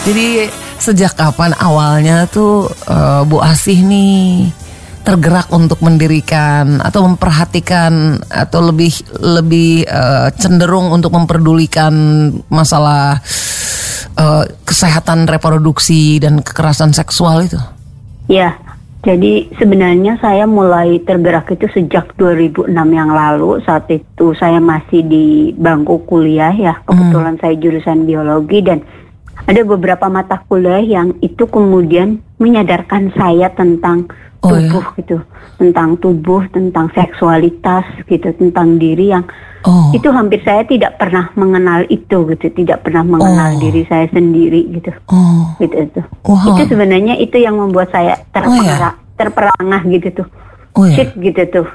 Jadi sejak kapan awalnya tuh uh, Bu Asih nih tergerak untuk mendirikan atau memperhatikan atau lebih lebih uh, cenderung untuk memperdulikan masalah uh, kesehatan reproduksi dan kekerasan seksual itu? Ya, jadi sebenarnya saya mulai tergerak itu sejak 2006 yang lalu. Saat itu saya masih di bangku kuliah ya. Kebetulan hmm. saya jurusan biologi dan ada beberapa mata kuliah yang itu kemudian menyadarkan saya tentang oh, ya? tubuh ya? gitu, tentang tubuh, tentang seksualitas gitu, tentang diri yang oh. itu hampir saya tidak pernah mengenal itu gitu, tidak pernah mengenal oh. diri saya sendiri gitu, oh. gitu itu. Wow. Itu sebenarnya itu yang membuat saya terperangah, oh, ya? terperangah gitu tuh, oh, ya? shit gitu tuh.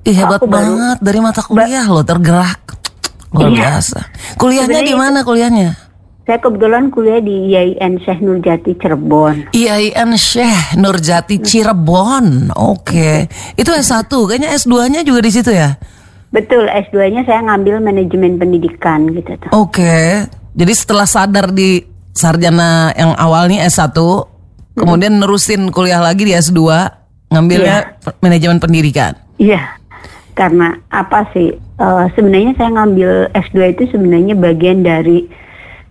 Ih, hebat banget baru, dari mata kuliah loh tergerak luar iya. biasa. Kuliahnya di mana kuliahnya? Saya kebetulan kuliah di IAIN Syekh Nurjati Cirebon. IAIN Syekh Nurjati Cirebon. Oke. Okay. Itu S1, kayaknya S2-nya juga di situ ya? Betul, S2-nya saya ngambil manajemen pendidikan gitu tuh. Oke. Okay. Jadi setelah sadar di sarjana yang awalnya S1, hmm. kemudian nerusin kuliah lagi di S2, ngambilnya yeah. manajemen pendidikan. Iya. Karena apa sih? Uh, sebenarnya saya ngambil S2 itu sebenarnya bagian dari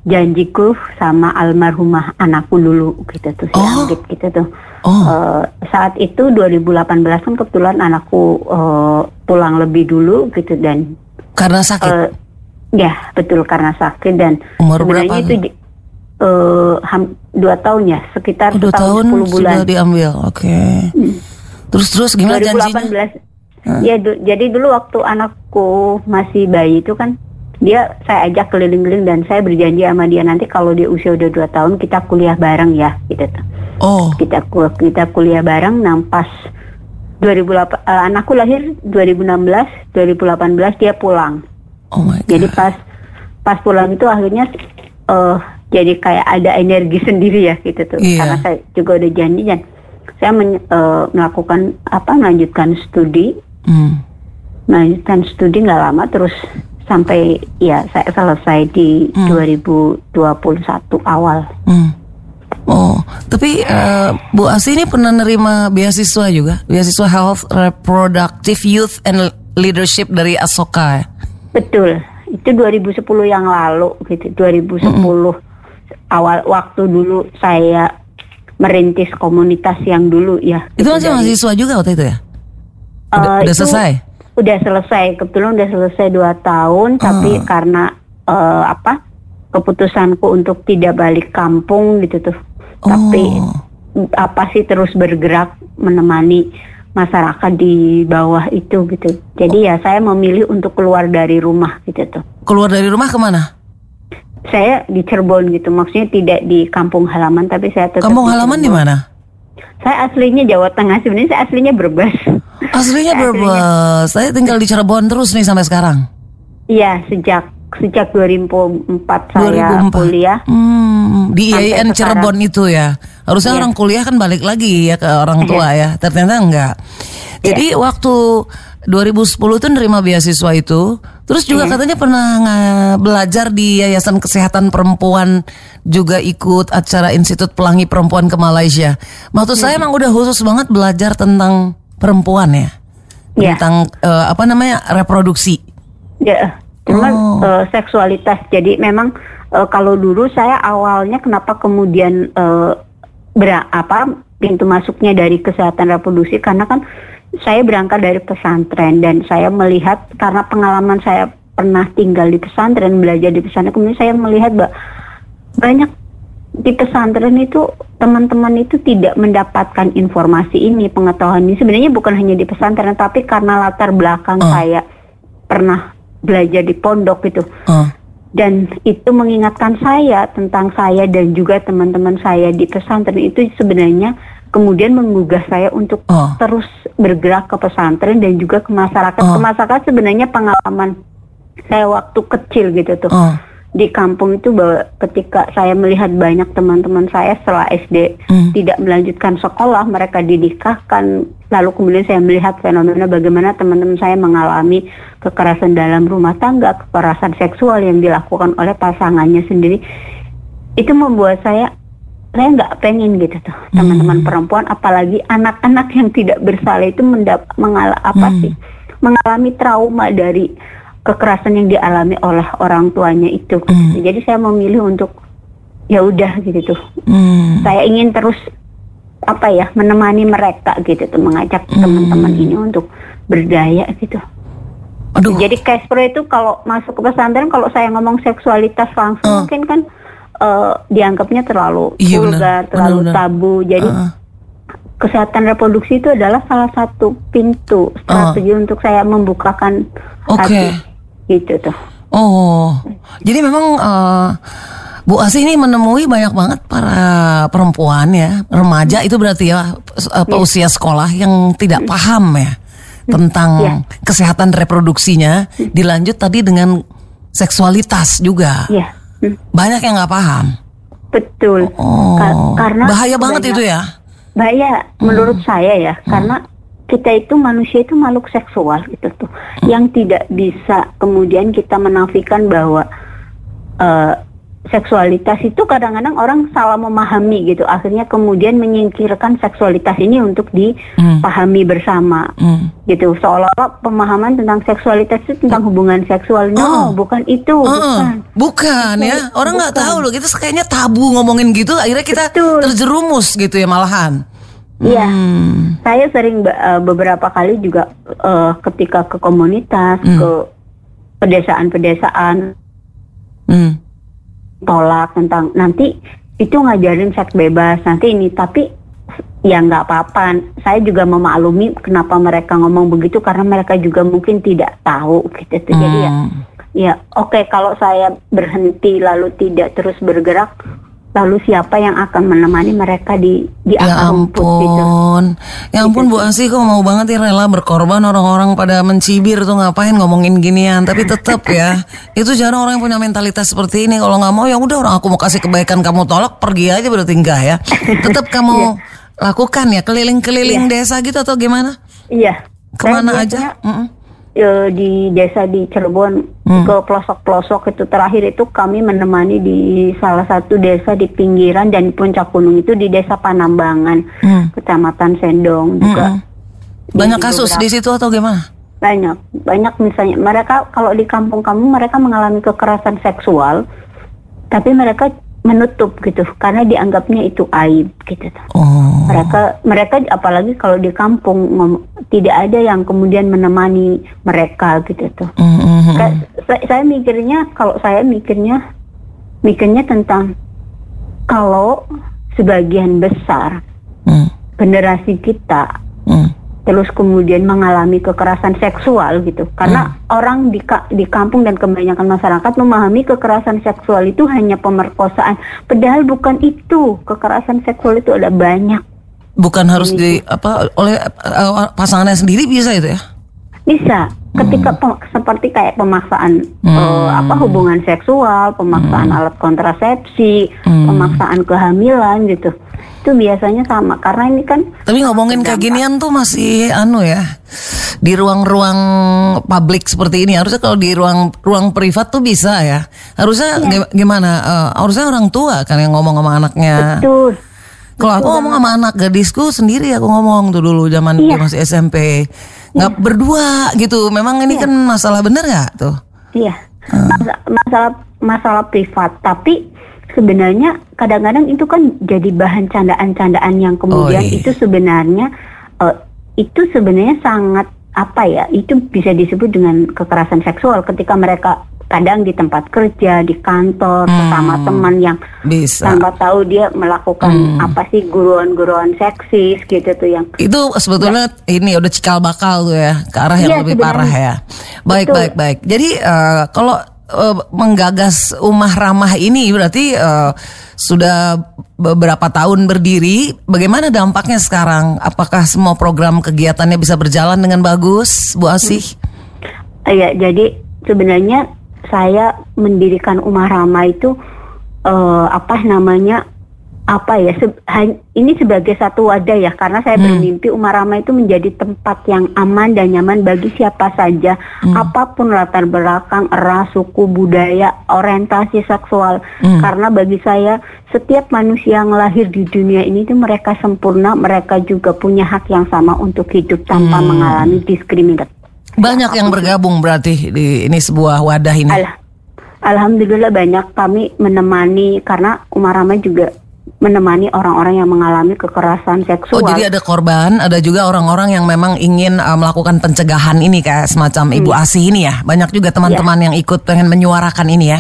janjiku sama almarhumah anakku dulu gitu tuh si oh. Anggit gitu tuh. Oh. Uh, saat itu 2018 kan kebetulan anakku uh, pulang lebih dulu gitu dan karena sakit. Uh, ya betul karena sakit dan Umur sebenarnya itu uh, ham, dua tahun ya sekitar oh, dua tahun, tahun 10 bulan. Sudah diambil, oke. Okay. Hmm. Terus terus gimana 2018, janjinya? Ya, du, jadi dulu waktu anakku masih bayi itu kan dia saya ajak keliling-keliling dan saya berjanji sama dia nanti kalau dia usia udah dua tahun kita kuliah bareng ya gitu tuh. Oh. Kita kita kuliah bareng nah pas 2008 uh, anakku lahir 2016 2018 dia pulang. Oh my God. Jadi pas pas pulang itu akhirnya uh, jadi kayak ada energi sendiri ya gitu tuh yeah. karena saya juga udah janji dan saya men, uh, melakukan apa melanjutkan studi. Mm. Melanjutkan studi nggak lama terus sampai ya saya selesai di hmm. 2021 awal. Hmm. Oh, tapi uh, Bu Asi ini pernah nerima beasiswa juga, beasiswa Health Reproductive Youth and Leadership dari Asoka. Ya? Betul, itu 2010 yang lalu gitu, 2010 -hmm. awal waktu dulu saya merintis komunitas yang dulu ya. Itu masih mahasiswa juga waktu itu ya? Udah, uh, udah selesai? Udah selesai kebetulan udah selesai dua tahun uh. tapi karena uh, apa keputusanku untuk tidak balik kampung gitu tuh oh. tapi apa sih terus bergerak menemani masyarakat di bawah itu gitu jadi oh. ya saya memilih untuk keluar dari rumah gitu tuh keluar dari rumah ke mana saya di Cirebon gitu maksudnya tidak di kampung halaman tapi saya tetap kampung halaman di mana saya aslinya Jawa Tengah sebenarnya saya aslinya Brebes Aslinya Brebes. Saya tinggal di Cirebon terus nih sampai sekarang. Iya, sejak sejak 2004 saya 2004. kuliah. Hmm, di IAIN Cirebon itu ya. Harusnya iya. orang kuliah kan balik lagi ya ke orang tua iya. ya. Ternyata enggak. Jadi iya. waktu 2010 tuh nerima beasiswa itu, terus juga iya. katanya pernah belajar di Yayasan Kesehatan Perempuan, juga ikut acara Institut Pelangi Perempuan ke Malaysia. Maksud saya iya. emang udah khusus banget belajar tentang perempuan ya, ya. tentang uh, apa namanya reproduksi. Ya, cuman oh. uh, seksualitas. Jadi memang uh, kalau dulu saya awalnya kenapa kemudian uh, ber apa pintu masuknya dari kesehatan reproduksi karena kan saya berangkat dari pesantren dan saya melihat karena pengalaman saya pernah tinggal di pesantren belajar di pesantren kemudian saya melihat bahwa banyak di pesantren itu teman-teman itu tidak mendapatkan informasi ini, pengetahuan ini. Sebenarnya bukan hanya di pesantren, tapi karena latar belakang uh. saya pernah belajar di pondok itu. Uh. Dan itu mengingatkan saya tentang saya dan juga teman-teman saya di pesantren itu sebenarnya kemudian menggugah saya untuk uh. terus bergerak ke pesantren dan juga ke masyarakat. Uh. Ke masyarakat sebenarnya pengalaman saya waktu kecil gitu tuh. Uh di kampung itu bahwa ketika saya melihat banyak teman-teman saya setelah SD hmm. tidak melanjutkan sekolah, mereka didikahkan, lalu kemudian saya melihat fenomena bagaimana teman-teman saya mengalami kekerasan dalam rumah tangga, kekerasan seksual yang dilakukan oleh pasangannya sendiri. itu membuat saya saya nggak pengen gitu tuh teman-teman perempuan apalagi anak-anak yang tidak bersalah itu mendap mengal apa Hmm. sih mengalami trauma dari kekerasan yang dialami oleh orang tuanya itu Hmm. jadi saya memilih untuk ya udah gitu tuh Hmm. saya ingin terus apa ya menemani mereka gitu tuh mengajak Hmm. teman-teman ini untuk berdaya gitu Aduh. jadi Casper itu kalau masuk ke pesantren kalau saya ngomong seksualitas langsung Uh. mungkin kan eh, dianggapnya terlalu Iya, vulgar, benar. terlalu Benar-benar. tabu. Jadi Uh-uh. kesehatan reproduksi itu adalah salah satu pintu strategi untuk saya membukakan Oke. hati gitu tuh. Oh, jadi memang eh, Bu Asi ini menemui banyak banget para perempuan ya, remaja itu berarti ya apa usia sekolah yang tidak paham ya tentang Iya. kesehatan reproduksinya. Dilanjut tadi dengan seksualitas juga. Iya. Hmm, Banyak yang nggak paham. betul. Oh, Ka- karena bahaya banget banyak- itu ya. Bahaya menurut saya ya, karena kita itu manusia itu makhluk seksual gitu tuh, yang tidak bisa kemudian kita menafikan bahwa eh, seksualitas itu kadang-kadang orang salah memahami gitu, akhirnya kemudian menyingkirkan seksualitas ini untuk dipahami bersama. Hmm. gitu seolah-olah pemahaman tentang seksualitas itu tentang hubungan seksual no Oh. bukan itu Heeh. bukan bukan ya, orang nggak tahu loh. Kita kayaknya tabu ngomongin gitu. Akhirnya kita Betul. terjerumus gitu ya malahan. Iya, Hmm. saya sering eh, beberapa kali juga eh, ketika ke komunitas, Hmm. ke pedesaan-pedesaan Hmm. tolak tentang nanti itu ngajarin seks bebas nanti ini, tapi ya nggak apa-apa. Saya juga memaklumi kenapa mereka ngomong begitu karena mereka juga mungkin tidak tahu gitu. Jadi ya, Hmm. ya oke kalau saya berhenti lalu tidak terus bergerak, lalu siapa yang akan menemani mereka di di Ya akar rumput gitu. ampun, ya ampun Bu Asi kok mau banget ya rela berkorban orang-orang pada mencibir tuh ngapain ngomongin ginian Tapi tetap ya, itu jarang orang yang punya mentalitas seperti ini Kalau nggak mau ya udah orang aku mau kasih kebaikan kamu tolak pergi aja berarti enggak ya Tetap kamu lakukan ya keliling-keliling desa gitu atau gimana? Iya. Ke mana aja? biasanya, Mm-mm. Eh, di desa di Cirebon Hmm. ke pelosok-pelosok itu terakhir itu kami menemani di salah satu desa di pinggiran dan di puncak gunung itu di desa Panambangan, Hmm. kecamatan Sendong juga. Mm-mm. Banyak Di kasus beberapa- di situ atau gimana? Banyak, banyak misalnya mereka kalau di kampung kamu mereka mengalami kekerasan seksual, tapi mereka menutup gitu karena dianggapnya itu aib gitu. Oh, Mereka mereka apalagi kalau di kampung tidak ada yang kemudian menemani mereka gitu tuh. Mm-mm. Ka- saya, saya mikirnya kalau saya mikirnya mikirnya tentang kalau sebagian besar Mm, generasi kita mm. terus kemudian mengalami kekerasan seksual gitu karena orang di ka- di kampung dan kebanyakan masyarakat memahami kekerasan seksual itu hanya pemerkosaan padahal bukan itu kekerasan seksual itu ada banyak Bukan harus di apa oleh uh, pasangannya sendiri bisa itu ya? Bisa. Ketika pe- seperti kayak pemaksaan eh, apa hubungan seksual, pemaksaan alat kontrasepsi, pemaksaan kehamilan gitu. Itu biasanya sama. Karena ini kan Tapi ngomongin kayak ginian tuh masih anu ya di ruang-ruang publik seperti ini. Harusnya kalau di ruang ruang privat tuh bisa ya. Harusnya gi- gimana? Eh, harusnya orang tua kan yang ngomong sama anaknya. Betul. Kalau aku ngomong sama anak gadisku sendiri aku ngomong tuh dulu zaman dia masih SMP nggak berdua gitu. Memang ini kan masalah bener nggak tuh? Iya. Masa- masalah masalah privat, tapi sebenarnya kadang-kadang itu kan jadi bahan candaan-candaan yang kemudian Oh, iya. itu sebenarnya eh, itu sebenarnya sangat apa ya? Itu bisa disebut dengan kekerasan seksual. Ketika mereka kadang di tempat kerja, di kantor, bersama teman yang bisa tanpa tahu dia melakukan apa sih guruan-guruan seksis gitu tuh yang itu sebetulnya ini udah cikal bakal tuh ya ke arah yang Iya, lebih sebenarnya. parah ya. Baik Betul. baik baik. Jadi eh, kalau eh, menggagas umah ramah ini berarti eh, sudah beberapa tahun berdiri. Bagaimana dampaknya sekarang? Apakah semua program kegiatannya bisa berjalan dengan bagus, Bu Asih? Iya, jadi sebenarnya saya mendirikan Umar Rama itu eh, apa namanya apa ya se ini sebagai satu wadah ya karena saya hmm. bermimpi Umarama itu menjadi tempat yang aman dan nyaman bagi siapa saja hmm. apa pun latar belakang ras suku budaya orientasi seksual hmm. karena bagi saya setiap manusia yang lahir di dunia ini itu mereka sempurna mereka juga punya hak yang sama untuk hidup tanpa hmm. mengalami diskriminasi banyak yang bergabung berarti di ini sebuah wadah ini Al Alhamdulillah banyak kami menemani karena Umarama juga menemani orang-orang yang mengalami kekerasan seksual. Oh, jadi ada korban, ada juga orang-orang yang memang ingin uh, melakukan pencegahan ini kayak semacam hmm. Ibu Asih ini ya. Banyak juga teman-teman ya. yang ikut pengen menyuarakan ini ya.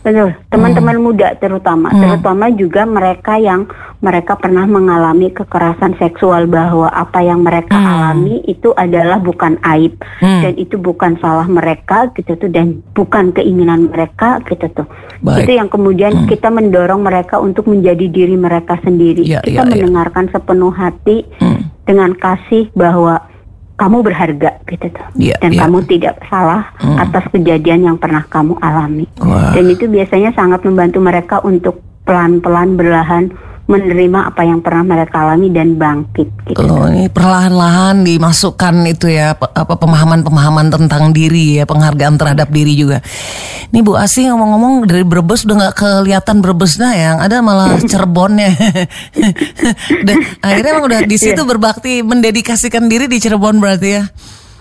Betul, teman-teman hmm. muda terutama, hmm. terutama juga mereka yang mereka pernah mengalami kekerasan seksual bahwa apa yang mereka hmm. alami itu adalah bukan aib hmm. dan itu bukan salah mereka gitu tuh dan bukan keinginan mereka gitu tuh. Baik. Itu yang kemudian hmm. kita mendorong mereka untuk menjadi diri mereka sendiri. Ya, kita ya, ya. mendengarkan ya. sepenuh hati hmm. dengan kasih bahwa kamu berharga gitu tuh yeah, dan yeah. kamu tidak salah mm. atas kejadian yang pernah kamu alami wow. dan itu biasanya sangat membantu mereka untuk pelan-pelan berlahan menerima apa yang pernah mereka alami dan bangkit gitu. Oh, ini perlahan-lahan dimasukkan itu ya apa pemahaman-pemahaman tentang diri ya, penghargaan terhadap diri juga. Ini Bu Asih ngomong-ngomong dari Brebes udah nggak kelihatan Brebesnya yang ada malah Cirebonnya. akhirnya emang udah di situ yeah. berbakti mendedikasikan diri di Cirebon berarti ya.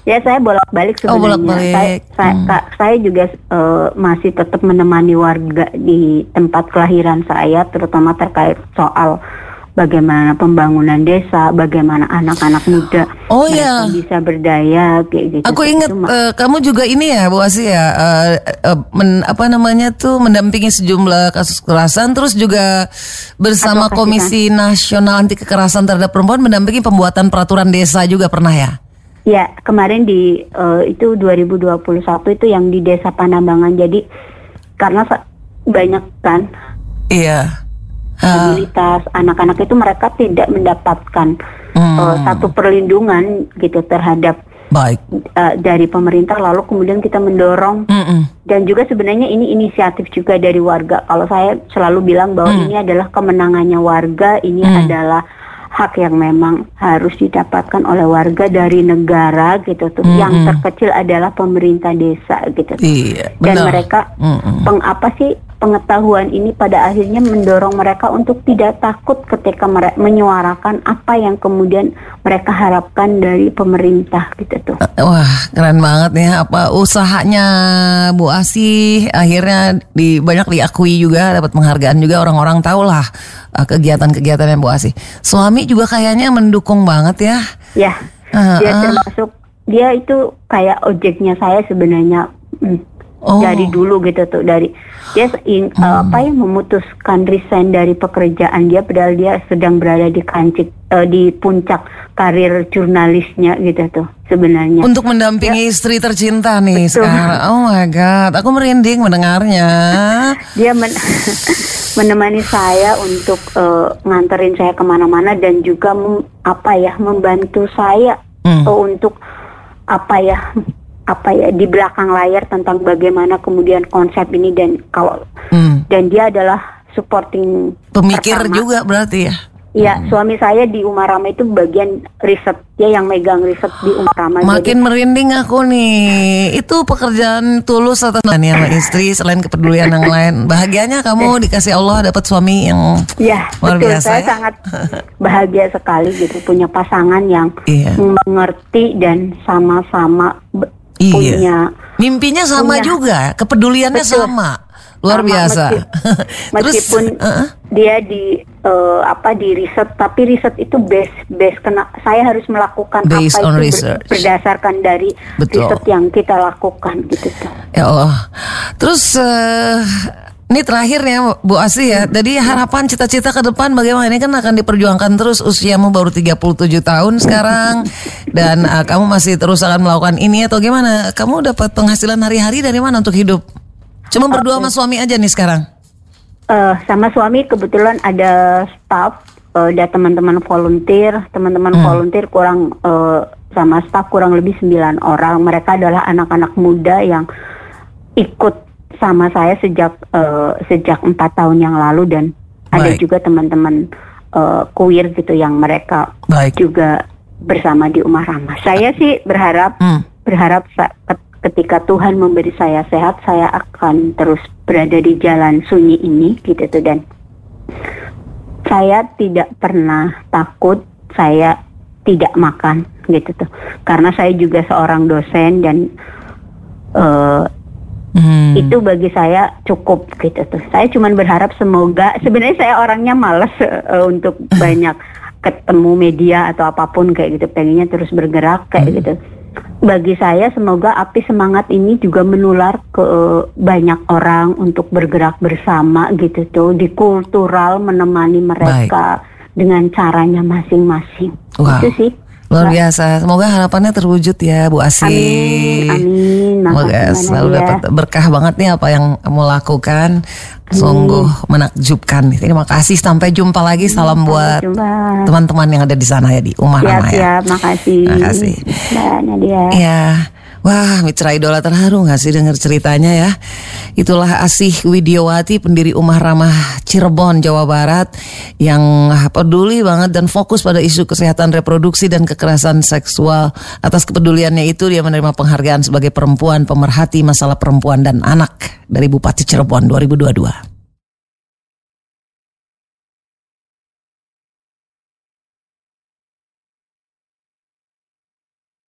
Ya saya bolak-balik oh, sebenarnya. Oh, bolak-balik. Saya, saya, hmm. kak, saya juga uh, masih tetap menemani warga di tempat kelahiran saya, terutama terkait soal bagaimana pembangunan desa, bagaimana anak-anak muda oh, iya. bisa berdaya kayak gitu. Aku ingat uh, kamu juga ini ya Bu Asi ya uh, uh, men, apa namanya tuh mendampingi sejumlah kasus kekerasan terus juga bersama Komisi Nasional Anti Kekerasan Terhadap Perempuan mendampingi pembuatan peraturan desa juga pernah ya? Ya, kemarin di uh, itu 2021 itu yang di Desa Panambangan. Jadi karena banyak kan Iya. Disabilitas anak-anak itu mereka tidak mendapatkan hmm. uh, satu perlindungan gitu terhadap Baik. Uh, dari pemerintah lalu kemudian kita mendorong mm -mm. dan juga sebenarnya ini inisiatif juga dari warga. Kalau saya selalu bilang bahwa mm. ini adalah kemenangannya warga, ini mm. adalah hak yang memang harus didapatkan oleh warga dari negara gitu tuh. Mm -hmm. Yang terkecil adalah pemerintah desa gitu. Iya, Dan mereka mm -hmm. peng apa sih pengetahuan ini pada akhirnya mendorong mereka untuk tidak takut ketika mereka menyuarakan apa yang kemudian mereka harapkan dari pemerintah gitu tuh. Eh, wah, keren banget nih apa usahanya Bu Asih akhirnya di banyak diakui juga dapat penghargaan juga orang-orang tahu lah uh, kegiatan-kegiatan yang Bu Asih. Suami juga kayaknya mendukung banget ya. Ya. Uh, dia termasuk dia itu kayak ojeknya saya sebenarnya. Hmm oh. dari dulu gitu tuh dari dia in, hmm. uh, apa ya memutuskan resign dari pekerjaan dia padahal dia sedang berada di kancik uh, di puncak karir jurnalisnya gitu tuh sebenarnya untuk mendampingi ya. istri tercinta nih Betul. sekarang oh my god aku merinding mendengarnya dia men menemani saya untuk uh, nganterin saya ke mana-mana dan juga mem, apa ya membantu saya hmm. uh, untuk apa ya apa ya di belakang layar tentang bagaimana kemudian konsep ini dan kalau hmm. dan dia adalah supporting pemikir pertama. juga berarti ya. Iya, hmm. suami saya di Umarama itu bagian riset dia yang megang riset di Umarama. Makin jadi, merinding aku nih. Itu pekerjaan tulus atau nih sama istri selain kepedulian yang lain. Bahagianya kamu ya. dikasih Allah dapat suami yang ya, luar betul. biasa. Saya ya? sangat bahagia sekali gitu punya pasangan yang iya. mengerti dan sama-sama Iya. Punya mimpinya sama punya, juga, kepeduliannya betul. sama. Luar sama, biasa. Meskipun, Terus, uh, dia di uh, apa di riset, tapi riset itu base base kena saya harus melakukan Based apa itu ber, berdasarkan dari Betul. riset yang kita lakukan gitu. Ya Allah. Terus uh, ini terakhir ya Bu Asi ya. Jadi harapan cita-cita ke depan bagaimana? Ini kan akan diperjuangkan terus usiamu baru 37 tahun sekarang dan uh, kamu masih terus akan melakukan ini atau gimana? Kamu dapat penghasilan hari-hari dari mana untuk hidup? Cuma berdua sama suami aja nih sekarang. Uh, sama suami kebetulan ada staff, uh, ada teman-teman volunteer, teman-teman hmm. volunteer kurang uh, sama staff kurang lebih 9 orang. Mereka adalah anak-anak muda yang ikut sama saya sejak uh, sejak empat tahun yang lalu dan Ada Baik. juga teman-teman uh, queer gitu yang mereka Baik. juga bersama di Umar Ramah. Saya sih berharap Hmm. berharap ketika Tuhan memberi saya sehat, saya akan terus berada di jalan sunyi ini gitu tuh dan saya tidak pernah takut saya tidak makan gitu tuh karena saya juga seorang dosen dan eh, Hmm. itu bagi saya cukup gitu tuh. Saya cuman berharap semoga sebenarnya saya orangnya males eh, untuk banyak ketemu media atau apa pun kayak gitu. Pengennya terus bergerak kayak gitu. Bagi saya semoga api semangat ini juga menular ke banyak orang untuk bergerak bersama gitu tuh di kultural menemani mereka dengan caranya masing-masing. Wow. Itu sih. Luar Mbak. biasa. Semoga harapannya terwujud ya Bu Asi. Amin, amin. Semoga selalu Nadia. dapat berkah banget nih apa yang kamu lakukan. Sungguh menakjubkan. Terima kasih. Sampai jumpa lagi. Salam buat teman-teman yang ada di sana ya di Umar Siap, ya. siap. Makasih. Makasih. Mbak Nadia. Ya, wah mitra idola terharu gak sih dengar ceritanya ya Itulah Asih Widiawati pendiri Umah Ramah Cirebon Jawa Barat Yang peduli banget dan fokus pada isu kesehatan reproduksi dan kekerasan seksual. Atas kepeduliannya itu dia menerima penghargaan sebagai perempuan pemerhati masalah perempuan dan anak Dari Bupati Cirebon 2022